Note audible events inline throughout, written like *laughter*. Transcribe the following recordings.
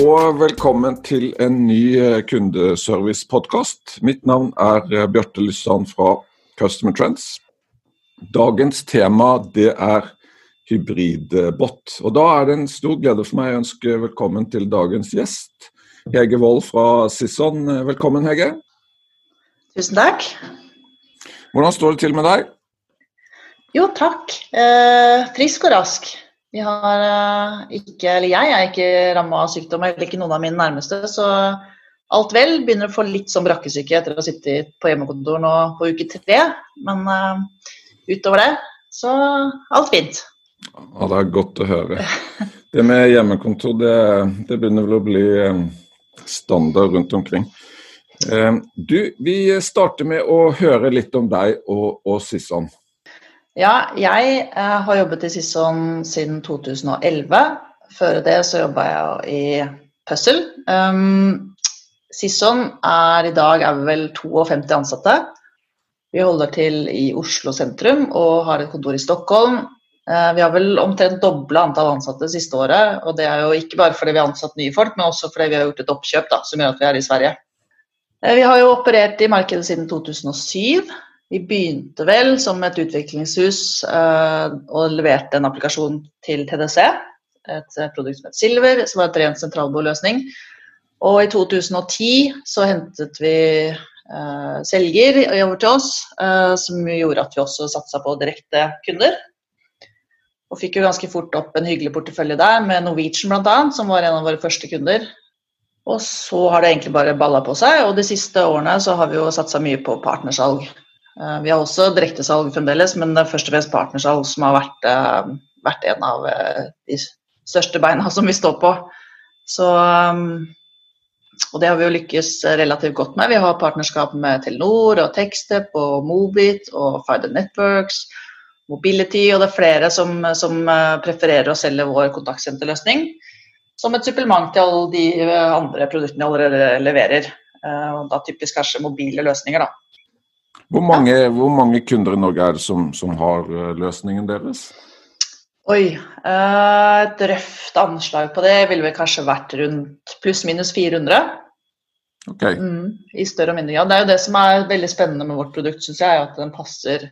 og velkommen til en ny eh, kundeservice-podkast. Mitt navn er eh, Bjarte Lysand fra Customer Trends. Dagens tema det er hybridbot. Og Da er det en stor glede for meg å ønske velkommen til dagens gjest. Hege Wold fra Sisson. Velkommen, Hege. Tusen takk. Hvordan står det til med deg? Jo, takk. Eh, frisk og rask. Vi har eh, ikke, eller jeg er ikke ramma av sykdom, eller ikke noen av mine nærmeste. Så alt vel. Begynner å få litt sånn brakkesyke etter å ha sittet på hjemmekontor nå på uke tre. Men uh, utover det, så alt fint. Ja, Det er godt å høre. Det med hjemmekontor, det, det begynner vel å bli eh, standard rundt omkring. Du, vi starter med å høre litt om deg og, og Sisson. Ja, jeg eh, har jobbet i Sisson siden 2011. Før det så jobba jeg i Puzzle. Um, Sisson er i dag er vel 52 ansatte. Vi holder til i Oslo sentrum og har et kontor i Stockholm. Uh, vi har vel omtrent dobla antall ansatte siste året. og Det er jo ikke bare fordi vi har ansatt nye folk, men også fordi vi har gjort et oppkjøp da, som gjør at vi er i Sverige. Uh, vi har jo operert i markedet siden 2007. Vi begynte vel som et utviklingshus uh, og leverte en applikasjon til TDC. Et produkt som het Silver, som var et rent sentralbordløsning. Og i 2010 så hentet vi uh, selger over til oss, som gjorde at vi også satsa på direkte kunder. Og fikk jo ganske fort opp en hyggelig portefølje der, med Norwegian bl.a., som var en av våre første kunder. Og så har det egentlig bare balla på seg, og de siste årene så har vi jo satsa mye på partnersalg. Eh, vi har også direktesalg fremdeles, men det er først og fremst partnersalg som har vært, eh, vært, en av eh, de største beina som vi står på. Så, og det har vi jo lykkes relativt godt med. Vi har partnerskap med Telenor og Tekstep og Mobit og Fider Networks, Mobility, og det er flere som, som prefererer å selge vår kontaktsenterløsning som et supplement til alle de andre produktene vi allerede leverer. Og da typisk kanskje mobile løsninger, da. Hvor mange, ja. hvor mange, kunder i Norge er det som, som har eh, løsningen deres? Oi, eh, et røft anslag på det ville vel kanskje vært rundt pluss-minus 400. Okay. Mm, I større og mindre grad. Det er jo det som er veldig spennende med vårt produkt, syns jeg, at den passer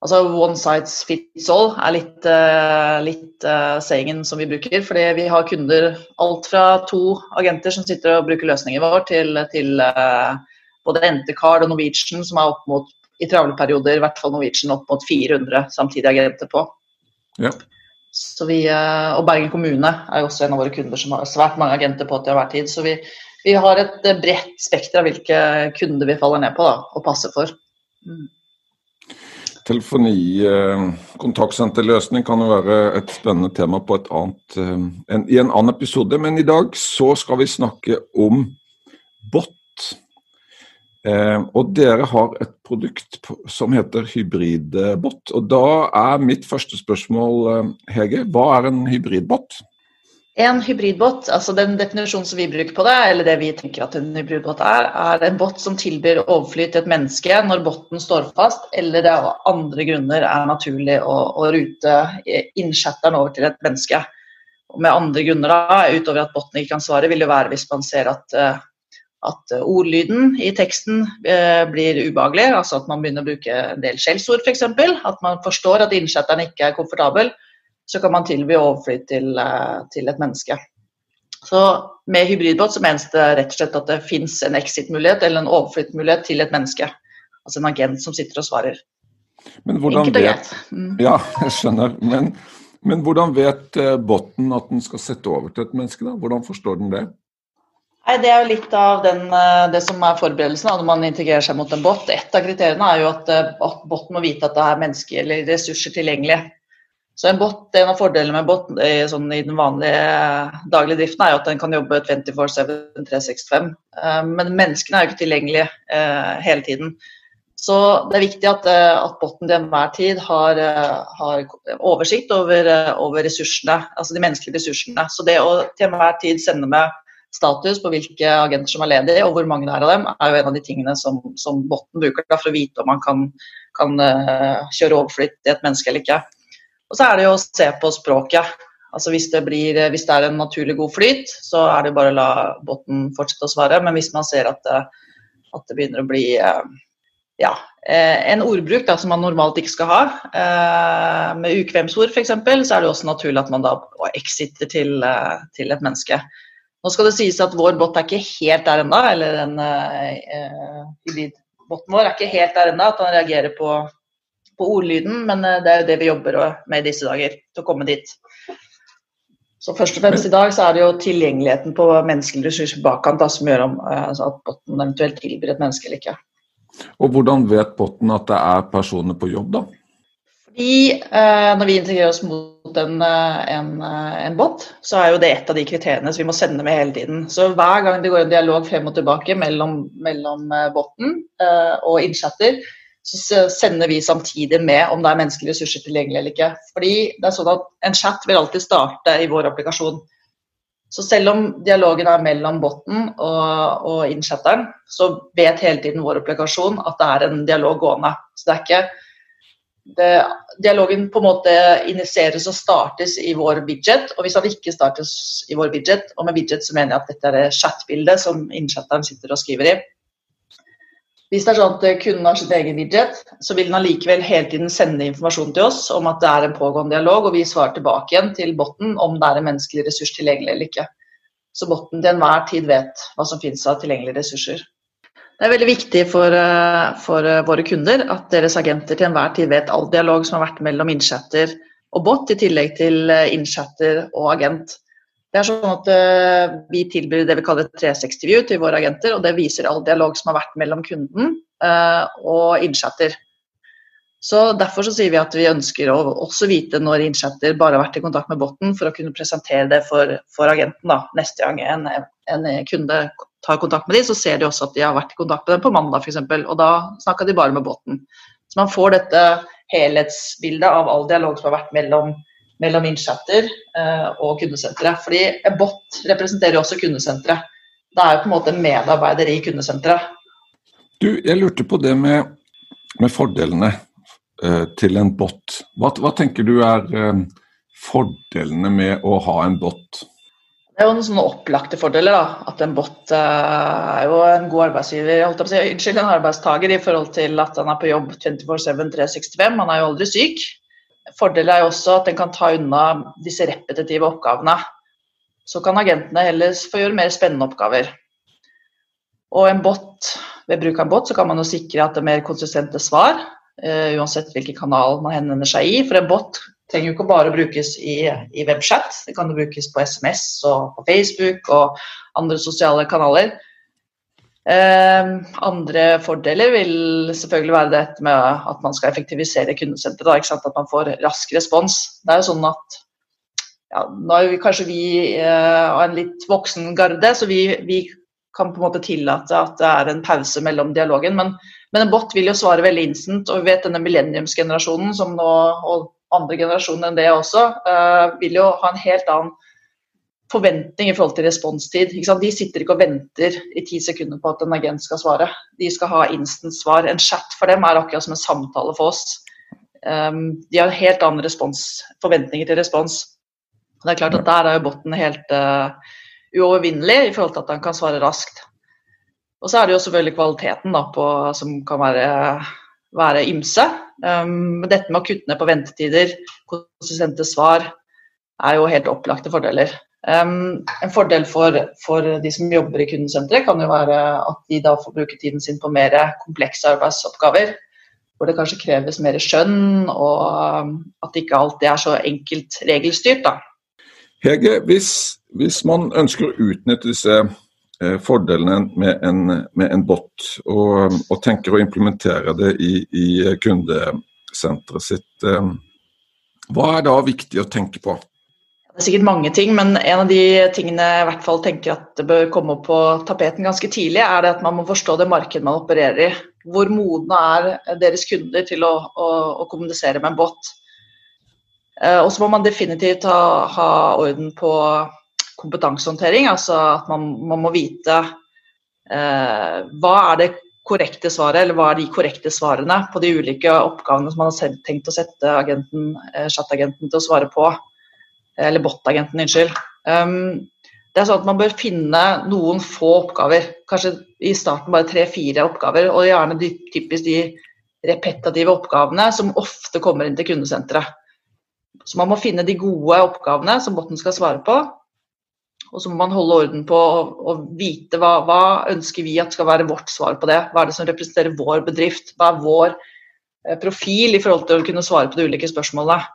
Altså one size fits all er litt, uh, litt uh, sayingen som vi bruker. Fordi vi har kunder alt fra to agenter som sitter og bruker løsningen vår, til, til uh, både Entercard og Norwegian, som er opp mot i travle perioder, i hvert fall Norwegian, opp mot 400 samtidige agenter på. Ja. Så vi, eh, og Bergen kommune er jo også en av våre kunder som har svært mange agenter på til hver tid. Så vi, vi har et eh, bredt spekter av hvilke kunder vi faller ned på da, og passer for. Mm. Telefoni, eh, kan jo være et spennende tema på et annet, en, i en annen episode. Men i dag så skal vi snakke om bot Eh, og dere har et produkt som heter hybridbot. Og da er mitt første spørsmål, eh, Hege, hva er en hybridbot? En hybridbot, altså den definisjonen som vi bruker på det, eller det vi tenker at en hybridbot er, er en bot som tilbyr overflyt til et menneske når botten står fast, eller det av andre grunner er naturlig å, å rute innchatteren over til et menneske. Og med andre grunner da, utover at botten ikke kan svare, vil det være hvis man ser at uh, at eh, ordlyden i teksten eh, blir ubehagelig, altså at man begynner å bruke en del skjellsord f.eks. At man forstår at innsetteren ikke er komfortabel, så kan man tilby overflyt til, eh, til, et menneske. Så Med hybridbåt så menes det rett og slett at det fins en exit-mulighet eller en overflyttmulighet til et menneske. Altså en agent som sitter og svarer. Men hvordan greit. Mm. Ja, jeg skjønner. Men, men hvordan vet botten at den skal sette over til et menneske? da? Hvordan forstår den det? Nei, Det er jo litt av den, eh, det som er forberedelsen når man integrerer seg mot en båt. Et av kriteriene er jo at, båten at boten må vite at det er mennesker eller ressurser tilgjengelig. Så en bot, En av fordelene med båt i, sånn, i den vanlige eh, daglige driften er jo at den kan jobbe 24-7 365. Men menneskene er jo ikke tilgjengelige hele tiden. Så det er viktig at, eh, at botten til enhver tid har, eh, har oversikt over, eh, over, ressursene, altså de menneskelige ressursene. Så det å til enhver tid sende med status på hvilke agenter som er ledige, og hvor mange det er av dem, er jo en av de tingene som, som botten bruker for å vite om man kan, kan uh, kjøre overflytt i et menneske eller ikke. Og så er det jo å se på språket. Altså hvis det, blir, hvis det er en naturlig god flyt, så er det bare å la botten fortsette å svare. Men hvis man ser at det, at det begynner å bli uh, ja, eh, en ordbruk da, som man normalt ikke skal ha. Eh, med ukvemsord f.eks. så er det også naturlig at man da exiter til, eh, til, et menneske. Nå skal det sies at vår bot er ikke helt der ennå, eller den uh, hybridboten vår er ikke helt der ennå, at han reagerer på, på, ordlyden, men det er jo det vi jobber med i disse dager, til å komme dit. Så først og fremst i dag så er det jo tilgjengeligheten på menneskelige ressurser bakkant som gjør om altså at botten eventuelt tilbyr et menneske eller ikke. Og hvordan vet botten at det er personer på jobb, da? Fordi eh, Når vi integrerer oss mot en, eh, en, eh, en, bot, så er jo det et av de kriteriene som vi må sende med hele tiden. Så hver gang det går en dialog frem og tilbake mellom, mellom eh, botten eh, og innchatter, så sender vi samtidig med om det er menneskelige ressurser tilgjengelig eller ikke. Fordi det er sånn at En chat vil alltid starte i vår applikasjon. Så selv om dialogen er mellom botten og, og innchatteren, så vet hele tiden vår applikasjon at det er en dialog gående. Så det er ikke det, Dialogen på en måte initieres og startes i vår widget, og hvis han ikke startes i vår widget, og med widget så mener jeg at dette er det chatbildet som innchatteren sitter og skriver i, hvis det er sånn at kunden har sitt egen widget, så vil den allikevel hele tiden sende informasjon til oss om at det er en pågående dialog, og vi svarer tilbake igjen til botten om det er en menneskelig ressurs tilgjengelig eller ikke. Så botten til enhver tid vet hva som finnes av tilgjengelige ressurser. Det er veldig viktig for, eh, for, eh, våre kunder at deres agenter til enhver tid vet all dialog som har vært mellom innchatter og bot, i tillegg til eh, innchatter og agent. Det er sånn at Vi tilbyr det vi kaller 360 view til våre agenter, og det viser all dialog som har vært mellom kunden og innchatter. Så Derfor så sier vi at vi ønsker å også vite når innchatter bare har vært i kontakt med botten, for å kunne presentere det for, for agenten da. neste gang en, en, kunde tar kontakt med dem, så ser de også at de har vært i kontakt med dem på mandag f.eks., og da snakka de bare med båten. Så man får dette helhetsbildet av all dialog som har vært mellom mellom innchatter eh, og kundesenteret. Fordi en bot representerer jo også kundesenteret. Det er jo på en måte medarbeider i kundesenteret. Du, jeg lurte på det med, med fordelene eh, til en bot. Hva, hva, tenker du er eh, fordelene med å ha en bot? Det er jo noen sånne opplagte fordeler. da, At en bot uh, er jo en god arbeidsgiver, holdt jeg på å si, unnskyld, en arbeidstaker i forhold til at han er på jobb 24-7 365. Han er jo aldri syk. Fordelen er jo også at den kan ta unna disse repetitive oppgavene. Så kan agentene heller få gjøre mer spennende oppgaver. Og en bot, ved bruk av en bot så kan man jo sikre at det er mer konsistente svar, uh, uansett hvilken kanal man henvender seg i. For en bot trenger jo ikke bare brukes i, i webchat, det kan jo brukes på SMS og på Facebook og andre sosiale kanaler. Eh, andre fordeler vil selvfølgelig være dette med at man skal effektivisere kundesenteret. At man får rask respons. Det er jo sånn at ja, Nå er vi kanskje vi eh, av en litt voksen garde, så vi, vi, kan på en måte tillate at det er en pause mellom dialogen. Men, men en bot vil jo svare veldig instant. Og vi vet denne millenniumsgenerasjonen som nå, og andre generasjoner enn det også, eh, vil jo ha en helt annen forventning i forhold til responstid. De sitter ikke og venter i ti sekunder på at en agent skal svare. De skal ha instant svar. En chat for dem er akkurat som en samtale for oss. Um, de har helt andre respons, forventninger til respons. Det er klart at Der er jo botten helt uh, uovervinnelig i forhold til at han kan svare raskt. Og så er det jo selvfølgelig kvaliteten da, på, som kan være, være ymse. Um, dette med å kutte ned på ventetider, konsistente svar, er jo helt opplagte fordeler. Um, en fordel for, for, de som jobber i kundesenteret, kan jo være at de da får bruke tiden sin på mer komplekse arbeidsoppgaver. Hvor det kanskje kreves mer skjønn, og um, at det ikke alltid er så enkelt regelstyrt. da. Hege, hvis, hvis man ønsker å utnytte disse fordelene med en, med en bot, og, og, tenker å implementere det i, i kundesenteret sitt, eh, hva er da viktig å tenke på? Det er sikkert mange ting, men en av de tingene jeg i hvert fall tenker at det bør komme opp på tapeten ganske tidlig, er det at man må forstå det markedet man opererer i. hvor modne er deres kunder til å, å, å kommunisere med en bot. Uh, og så må man definitivt ha, ha, orden på kompetansehåndtering, altså at man, man må vite eh, hva er det korrekte svaret, eller hva er de korrekte svarene på de ulike oppgavene som man har tenkt å sette agenten, chat-agenten til å svare på. Eller bot-agenten, unnskyld. Um, det er sånn at Man bør finne noen få oppgaver, kanskje i starten bare tre-fire oppgaver. Og gjerne de, typisk de repetitive oppgavene som ofte kommer inn til kundesenteret. Så man må finne de gode oppgavene som botten skal svare på. Og så må man holde orden på å vite hva, hva, ønsker vi at skal være vårt svar på det. Hva er det som representerer vår bedrift? Hva er vår eh, profil i forhold til å kunne svare på de ulike spørsmålene.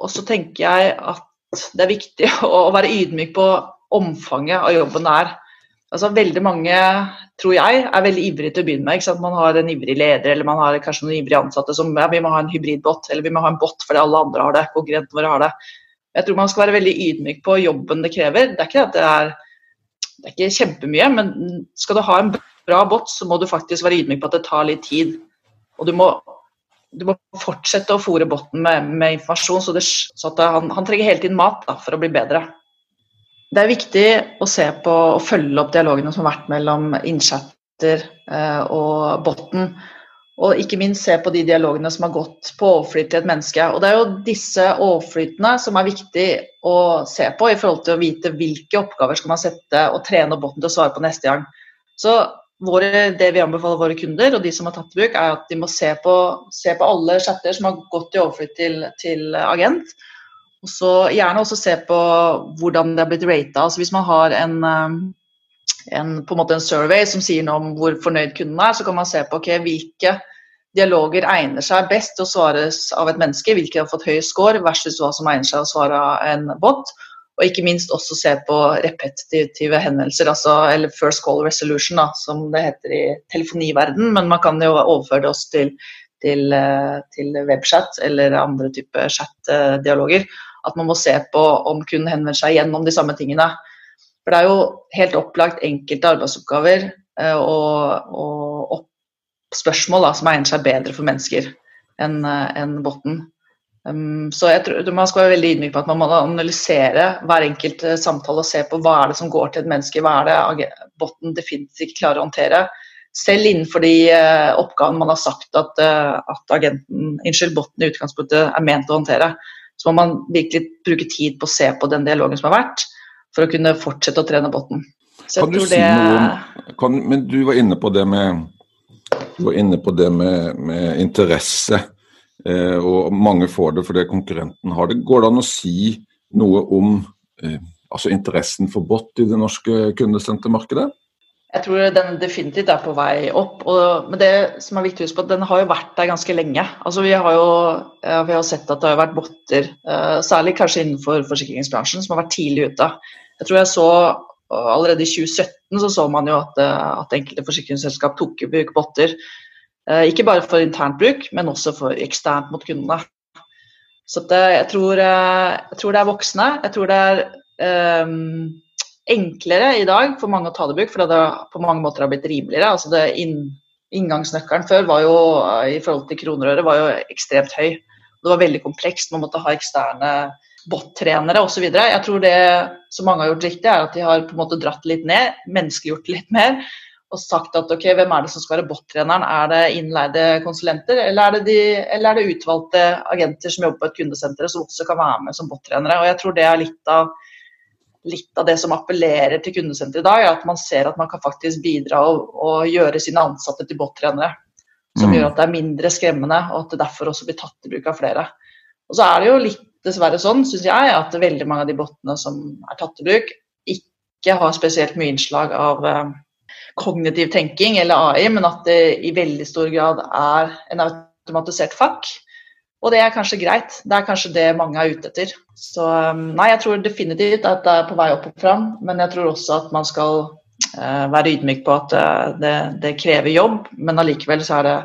Og så tenker jeg at det er viktig *laughs* å være ydmyk på omfanget av jobben det er. Altså, veldig mange, tror jeg, er veldig ivrige til å begynne med. Man har en ivrig leder eller man har kanskje noen ivrige ansatte som ja, vi må ha en hybridbåt eller vi må ha en båt fordi alle andre har det, konkurrentene våre har det. Jeg tror man skal være veldig ydmyk på jobben det krever. Det er ikke det er, det er ikke kjempemye, men skal du ha en bra bot, så må du faktisk være ydmyk på at det tar litt tid. Og du må, du må fortsette å fòre botten med, med, informasjon, så, det, så han, han, trenger hele tiden mat da, for å bli bedre. Det er viktig å se på og følge opp dialogene som har vært mellom innchatter eh, og botten. Og ikke minst se på de dialogene som har gått på overflyt til et menneske. Og det er jo disse overflytene som er viktig å se på i forhold til å vite hvilke oppgaver skal man sette og trene botten til å svare på neste gang. Så våre, det vi anbefaler våre kunder og de som har tatt i bruk, er at de må se på, se på alle chatter som har gått i overflytt til, til agent og så gjerne også se på hvordan det er blitt rata. Altså hvis man har en, um, en, på en, måte en survey som sier noe om hvor fornøyd kunden er, så kan man se på okay, hvilke dialoger egner seg best til å svares av et menneske, hvilke har fått høy score, versus hva som egner seg å svare av en bot. Og ikke minst også se på repetitive henvendelser, altså, eller first call resolution, da, som det heter i telefoniverden, men man kan jo overføre det også til, til, eh, til webchat eller andre typer chat-dialoger at man må se på om kunden henvender seg gjennom de samme tingene. For det er jo helt opplagt enkelte arbeidsoppgaver eh, og, og, spørsmål da, som egner seg bedre for mennesker enn eh, en botten. Um, så jeg tror Man skal være veldig ydmyk på at man må analysere hver enkelt eh, samtale og se på hva er det som går til et menneske, hva er det botten definitivt ikke klarer å håndtere. Selv innenfor de uh, oppgavene man har sagt at, uh, at agenten, unnskyld, botten i utgangspunktet er ment å håndtere så må man virkelig bruke tid på å se på den dialogen som har vært, for å kunne fortsette å trene botten. kan du si det... noe kan, Men du var inne på det med, du var inne på det med, med interesse. Eh, og mange får det fordi konkurrenten har det. Går det an å si noe om eh, altså interessen for bot i det norske kundesentermarkedet? Jeg tror den definitivt er på vei opp. Og, men det som er viktig å huske på, den har jo vært der ganske lenge. Altså, vi, har jo, vi har sett at det har vært botter, uh, særlig kanskje innenfor forsikringsbransjen, som har vært tidlig ute. Jeg tror jeg så Allerede i 2017 så, så man jo at, uh, at enkelte forsikringsselskap tok i bruk botter. Uh, ikke bare for internt bruk, men også for eksternt mot kundene. Så det, jeg, tror, jeg, tror, det er voksne. Jeg tror det er um, enklere i dag for mange å ta det i bruk, for det på mange måter har blitt rimeligere. Altså det inn, Inngangsnøkkelen før var jo, i forhold til kronerøret var jo ekstremt høy. Det var veldig komplekst, man måtte ha eksterne bot-trenere osv. Jeg tror det som mange har gjort riktig, er at de har på en måte dratt litt ned, menneskeliggjort litt mer. Og sagt at ok, hvem er det som skal være bot-treneren? Er det innleide konsulenter, eller er det, de, eller er det utvalgte agenter som jobber på et kundesenter som også kan være med som bot-trenere? Og jeg tror det er litt av litt av det som appellerer til kundesenteret i dag, er at man ser at man kan faktisk bidra og, og gjøre sine ansatte til bot-trenere. Som mm. gjør at det er mindre skremmende, og at det derfor også blir tatt i bruk av flere. Og så er det jo litt dessverre sånn, syns jeg, at veldig mange av de bottene som er tatt i bruk, ikke har spesielt mye innslag av eh, kognitiv tenking eller AI, men at det i veldig stor grad er en automatisert fakk. Og det er kanskje greit. Det er kanskje det mange er ute etter. Så um, nei, jeg tror definitivt at det er på vei opp og fram, men jeg tror også at man skal uh, være ydmyk på at det, det, krever jobb, men allikevel så er det,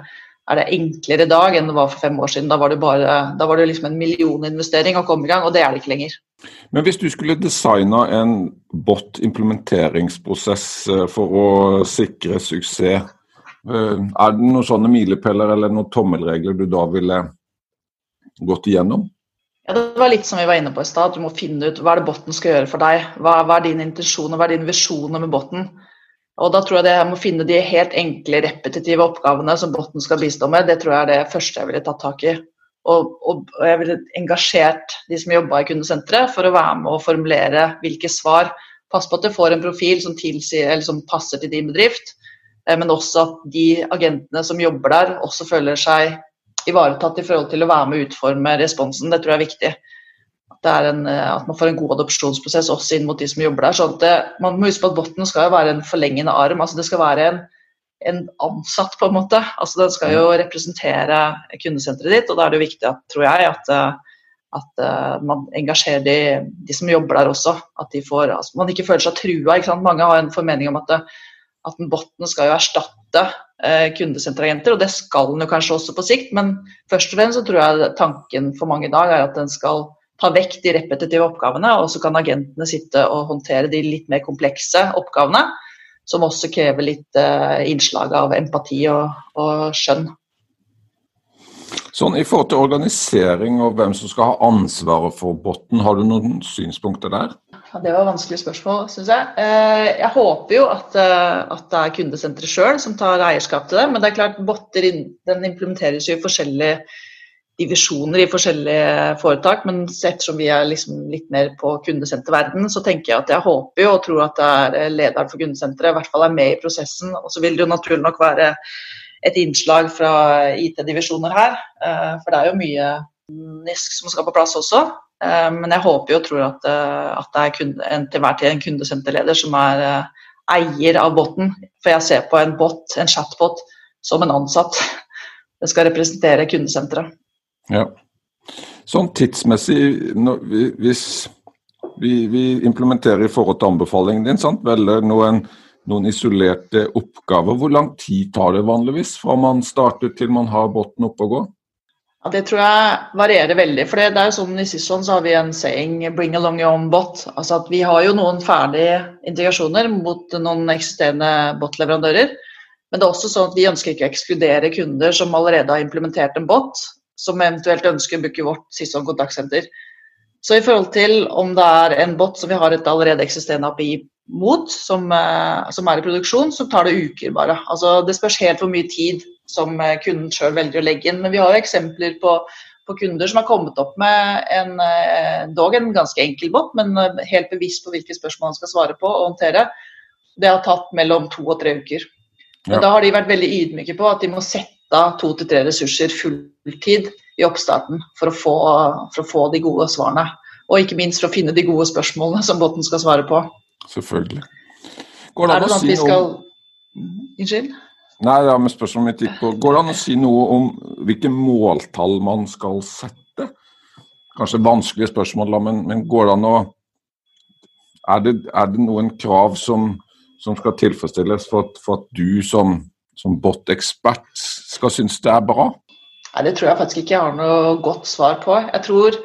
er det enklere i dag enn det var for fem år siden. Da var det, bare, da var det liksom en millioninvestering å komme i gang, og det er det ikke lenger. Men hvis du skulle designa en bot-implementeringsprosess uh, for å sikre suksess Eh, er det noen sånne milepæler eller noen tommelregler du da ville gått igjennom? Ja, Det var litt som vi var inne på i stad. Du må finne ut hva er det botten skal gjøre for deg. Hva, hva er din intensjon og hva er din visjoner med botten. Og da tror jeg det jeg må finne de helt enkle, repetitive oppgavene som botten skal bistå med. Det tror jeg er det første jeg ville tatt tak i. Og, og, og jeg ville engasjert de som jobba i kundesenteret for å være med og formulere hvilke svar. Pass på at du får en profil som, tilsier, som passer til din bedrift, eh, men også at de agentene som jobber der, også føler seg ivaretatt i forhold til å være med å utforme responsen. Det tror jeg er viktig. At, en, eh, at, man får en god adopsjonsprosess også inn mot de som jobber der. sånn at det, Man må huske på at botten skal jo være en forlengende arm. altså Det skal være en, en ansatt, på en måte. altså Den skal jo representere kundesenteret ditt, og da er det jo viktig, at, tror jeg, at, eh, at uh, man engasjerer de, de, som jobber der også. At de får, altså, man ikke føler seg trua. Mange har en formening om at, det, at botten skal jo erstatte uh, kundesenteragenter, og det skal den jo kanskje også på sikt, men først og fremst så tror jeg tanken for mange i dag er at den skal ta vekk de repetitive oppgavene, og så kan agentene sitte og håndtere de litt mer komplekse oppgavene, som også krever litt uh, innslag av empati og, og, skjønn. Sånn, I forhold til organisering og hvem som skal ha ansvaret for botten, har du noen synspunkter der? Ja, det var vanskelige vanskelig spørsmål, syns jeg. Uh, jeg håper jo at, uh, at det er kundesenteret sjøl som tar eierskap til det, men det er klart botter den implementeres jo i forskjellige divisjoner i forskjellige foretak, men ettersom vi er liksom litt mer på kundesenterverden, så tenker jeg at jeg håper jo og tror at det er lederen for kundesenteret i hvert fall er med i prosessen. Og så vil det jo naturlig nok være et innslag fra IT-divisjoner her, eh, for det er jo mye NISK som skal på plass også. Eh, men jeg håper og tror at, eh, at det er kunde, en, til hver tid en kundesenterleder som er eier av boten. For jeg ser på en bot, en chatbot, som en ansatt. Det skal representere kundesenteret. Ja. Sånn tidsmessig, hvis vi, vi, implementerer i forhold til anbefalingen din, sant? velger noen, noen, isolerte oppgaver, hvor lang tid tar det vanligvis fra man starter til man har båten oppe og gå? Ja, det tror jeg varierer veldig. for det, er jo sånn I Sisson så har vi en saying 'bring along your own bot'. Altså at Vi har jo noen ferdige integrasjoner mot noen eksisterende bot-leverandører. Men det er også sånn at vi ønsker ikke å ekskludere kunder som allerede har implementert en bot, som eventuelt ønsker å bruke vårt siste kontaktsenter. Så i forhold til om det er en bot som vi har et allerede eksisterende API mot, som, eh, som er i produksjon, så tar det uker bare. Altså, det spørs helt hvor mye tid som eh, kunden sjøl velger å legge inn. Men vi har jo eksempler på, på kunder som har kommet opp med en, eh, dog en ganske enkel bot, men helt bevisst på hvilke spørsmål han skal svare på og håndtere. Det har tatt mellom to og tre uker. Men ja. da har de vært veldig ydmyke på at de må sette av to til tre ressurser fulltid i oppstarten for å, få, for å, få, de gode svarene. Og ikke minst for å finne de gode spørsmålene som båten skal svare på. Selvfølgelig. Går det an å si noe skal... Unnskyld? Nei, ja, men spørsmålet mitt gikk på Går det an å si noe om hvilke måltall man skal sette? Kanskje vanskelige spørsmål, men, men går det an å er det, er det noen krav som, som skal tilfredsstilles for at, for at du som som bot-ekspert skal synes det er bra? Nei, Det tror jeg faktisk ikke jeg har noe godt svar på. Jeg tror,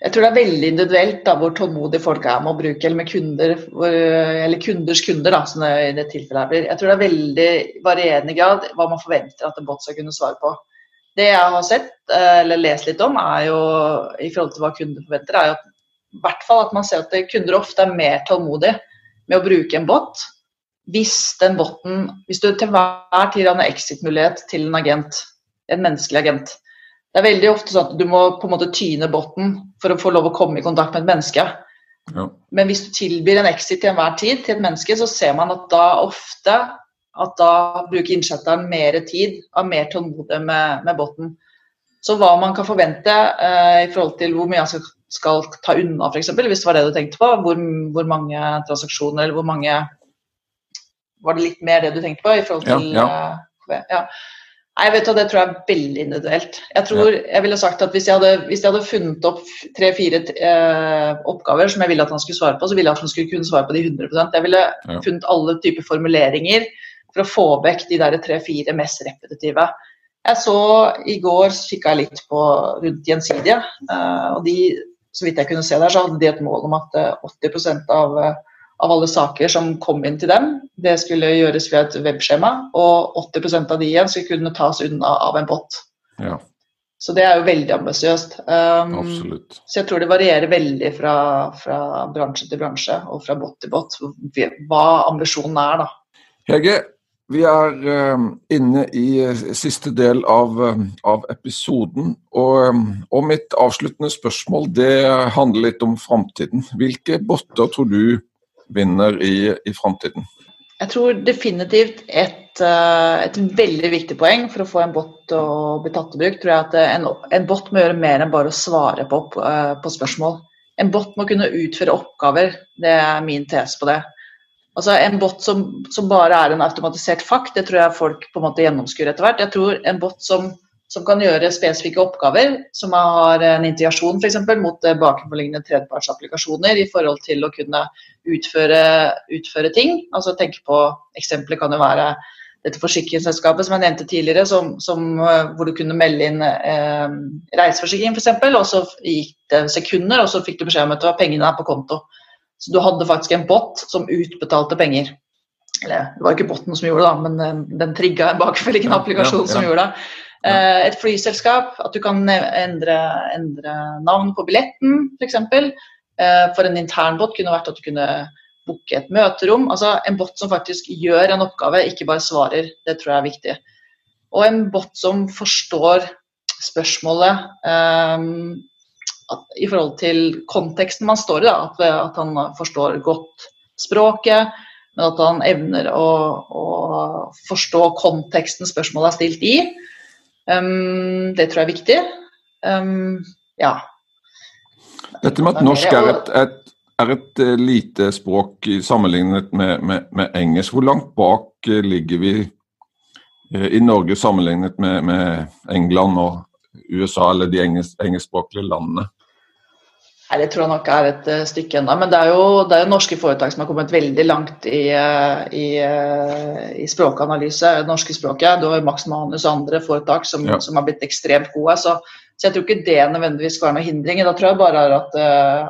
jeg tror det er veldig individuelt da, hvor tålmodige folk er med å bruke, eller med kunder, eller kunders kunder, da, som det i det tilfellet blir. Jeg tror det er veldig varierende grad hva man forventer at en bot skal kunne svare på. Det jeg har sett, eh, eller lest litt om, er jo i forhold til hva kunder forventer, er jo at, i hvert fall at man ser at kunder ofte er mer tålmodige med å bruke en bot hvis den botten Hvis du til hver tid har en exit-mulighet til en agent, en menneskelig agent Det er veldig ofte sånn at du må på en måte tyne botten for å få lov å komme i kontakt med et menneske. Ja. Men hvis du tilbyr en exit til enhver tid til et menneske, så ser man at da ofte at da bruker innsetteren mer tid, har mer tålmodighet med, med botten. Så hva man kan forvente eh, i forhold til hvor mye han skal, skal ta unna, f.eks., hvis det var det du tenkte på, hvor, hvor mange transaksjoner eller hvor mange var det litt mer det du tenkte på? i forhold til... Ja, ja. ja. Nei, vet du, Det tror jeg er veldig individuelt. Jeg tror jeg ville sagt at Hvis jeg hadde, hvis jeg hadde funnet opp tre-fire eh, oppgaver som jeg ville at han skulle svare på, så ville jeg at han skulle kunne svare på de 100% Jeg ville funnet alle typer formuleringer for å få vekk de der tre-fire mest repetitive. Jeg så I går kikka jeg litt på rundt Gjensidige. Eh, og de, så vidt jeg kunne se der, så hadde de et mål om at 80 eh, av av alle saker som kom inn til dem. Det skulle gjøres via et webskjema, og 80 av de igjen skulle kunne tas unna av en bot. Ja, Så det er jo veldig ambisiøst. Um, absolutt. så jeg tror det varierer veldig fra, fra bransje til bransje og fra bot til bot hva ambisjonen er, da. Hege, vi er uh, inne i eh, siste del av, uh, av episoden. Og, eh, og mitt avsluttende spørsmål det handler litt om framtiden. Hvilke botter tror du vinner i, i framtiden? Jeg tror definitivt et, eh, et veldig viktig poeng for å få en bot å bli tatt i bruk, tror jeg at en, en bot må gjøre mer enn bare å svare på, eh, på spørsmål. En bot må kunne utføre oppgaver. Det er min tese på det. Altså En bot som, som bare er en automatisert fakt, det tror jeg folk på en måte gjennomskuer etter hvert. Jeg tror en bot som, som kan gjøre spesifikke oppgaver, som har en integrasjon f.eks. mot eh, bakenforliggende tredjepartsapplikasjoner i forhold til å kunne utføre, utføre ting. Altså tenke på Eksempelet kan jo være dette forsikringsselskapet som jeg nevnte tidligere, som, som, eh, hvor du kunne melde inn eh, reiseforsikring f.eks., og så gikk det sekunder, og så fikk du beskjed om at det var pengene på konto. Så du hadde faktisk en bot som utbetalte penger. Eller det var ikke botten som gjorde det, da, men eh, den trigga en bakenforliggende Ja, ja, ja. som gjorde det. Eh, et flyselskap, at du kan endre, endre navn på billetten f.eks. Eh, for en intern bot kunne vært at du kunne booke et møterom. Altså en bot som faktisk gjør en oppgave, ikke bare svarer. Det tror jeg er viktig. Og en bot som forstår spørsmålet um, at, i forhold til konteksten man står i. Da, at, at han forstår godt språket, men at han evner å, å forstå konteksten spørsmålet er stilt i. Um, det tror jeg er viktig. Um, ja. Dette med at norsk er et, et, er et eh, lite språk sammenlignet med, med, med engelsk. Hvor langt bak eh, ligger vi eh, i Norge sammenlignet med, med England og USA, eller de engelsk, engelskspråklige landene? Nei, Det tror jeg nok er et eh, stykke ennå. Men det er, jo, det er jo norske foretak som har kommet veldig langt i, eh, i, eh, i språkanalyse, det norske språket. Du har Max Manus og andre foretak som, Ja. som har blitt ekstremt gode. Så, så jeg tror ikke det nødvendigvis skal være noen hindring. Da tror jeg bare at,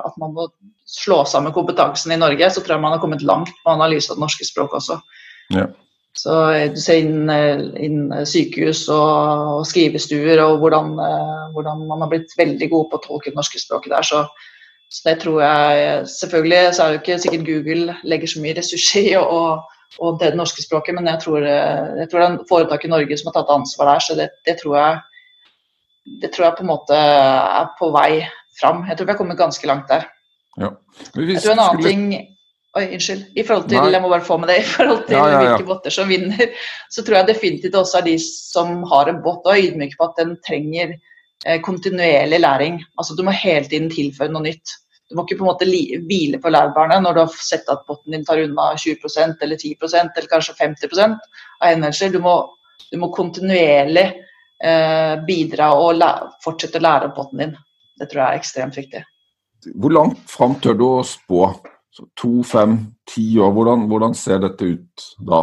at man må slå sammen kompetansen i Norge. Så tror jeg man har kommet langt på analyse av det norske språket også. Ja. Så eh, du ser inn, eh, inn sykehus og, og skrivestuer og hvordan, eh, hvordan man har blitt veldig god på å tolke det norske språket der. Så, så det tror jeg Selvfølgelig så er det ikke sikkert Google legger så mye ressurser i å håndtere det norske språket, men jeg tror, eh, jeg tror det er foretak i Norge som har tatt ansvar der, så det, det, tror jeg, det tror jeg på en måte er på vei fram. Jeg tror vi har kommet ganske langt der. Ja. Jeg tror en annen skulle- ting Oi, unnskyld. I forhold til, Nei. jeg må bare få med det, i forhold til Ja, ja, ja. hvilke botter som vinner, så tror jeg definitivt også er de som har en bot og er ydmyke på at den trenger eh, kontinuerlig læring. Altså Du må hele tiden tilføre noe nytt. Du må ikke på en måte hvile på laurbærene når du har sett at botten din tar unna 20% eller 10% eller kanskje 50% av henvendelser. Du du må kontinuerlig eh, bidra og fortsette å lære opp botten din. Det tror jeg er ekstremt viktig. Hvor langt fram tør du å spå? Så to, fem, ti år, hvordan, hvordan ser dette ut da?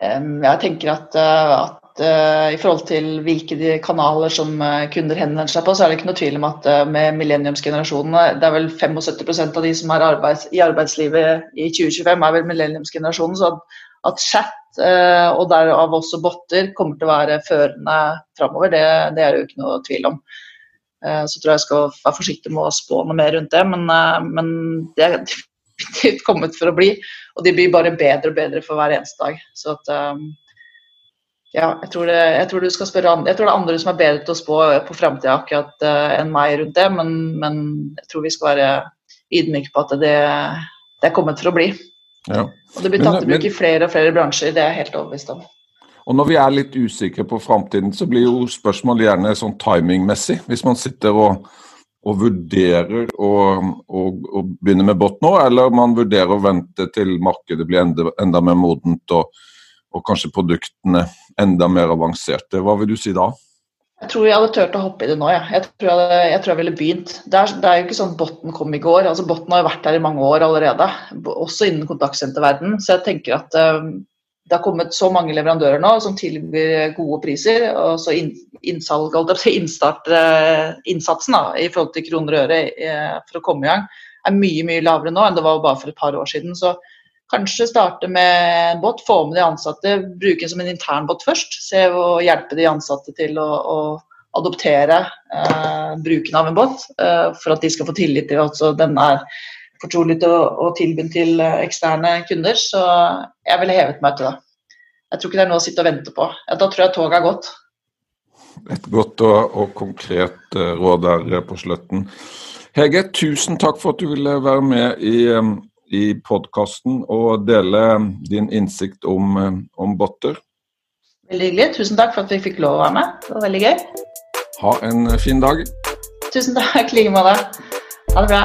Jeg tenker at, eh, at eh, i forhold til hvilke kanaler som eh, kunder henvender seg på, så er det ikke noe tvil om at med millenniumsgenerasjonene Det er vel 75% av de som er arbeids, i arbeidslivet i 2025, er vel millenniumsgenerasjonen. Så at, at chat og derav også botter kommer til å være førende framover, det, det er det jo ikke noe tvil om. Så tror jeg jeg skal være forsiktig med å spå noe mer rundt det, men, men det definitivt kommet for å bli. Og de blir bare bedre og bedre for hver eneste dag. Så at um, Ja, jeg tror, det, jeg tror du skal spørre andre. Jeg tror det er andre som er bedre til å spå på framtida akkurat uh, enn meg rundt det, men, men jeg tror vi skal være ydmyke på at det, det er kommet for å bli. Ja. Og det blir tatt i bruk i flere og flere bransjer, det er jeg helt overbevist om. Og når vi er litt usikre på framtiden, så blir jo spørsmålet gjerne sånn timingmessig. Hvis man sitter og, og vurderer å, å, å begynne med bot nå, eller man vurderer å vente til markedet blir enda, enda mer modent og, og kanskje produktene enda mer avanserte. Hva vil du si da? Jeg tror jeg hadde turt å hoppe i det nå. Ja. Jeg, tror jeg, jeg tror jeg ville begynt. Det er, det er jo ikke sånn botten kom i går. altså Botten har jo vært her i mange år allerede, også innen kontaktsenterverden. Så jeg tenker at um, det har kommet så mange leverandører nå som tilbyr gode priser. og så innsalg, innstart, eh, innsatsen da, i forhold til kroner og øre eh, for å komme i gang, er mye mye lavere nå enn det var bare for et par år siden. Så kanskje starte med en båt, få med de ansatte, bruke den som en intern båt først. Se og hjelpe de ansatte til å, å adoptere eh, bruken av en båt, eh, for at de skal få tillit til at den er fortrolig til å, å tilby til eh, eksterne kunder. Så jeg ville hevet meg til det. Jeg tror ikke det er noe å sitte og vente på. Da tror jeg toget har gått. Et godt og, og konkret uh, råd der uh, på slutten. Hege, tusen takk for at du ville være med i, i podkasten og dele din innsikt om, om botter. Veldig hyggelig. Tusen takk for at vi fikk lov å være med. Det var veldig gøy. Ha en fin dag. Tusen takk. I like måte. Ha det bra.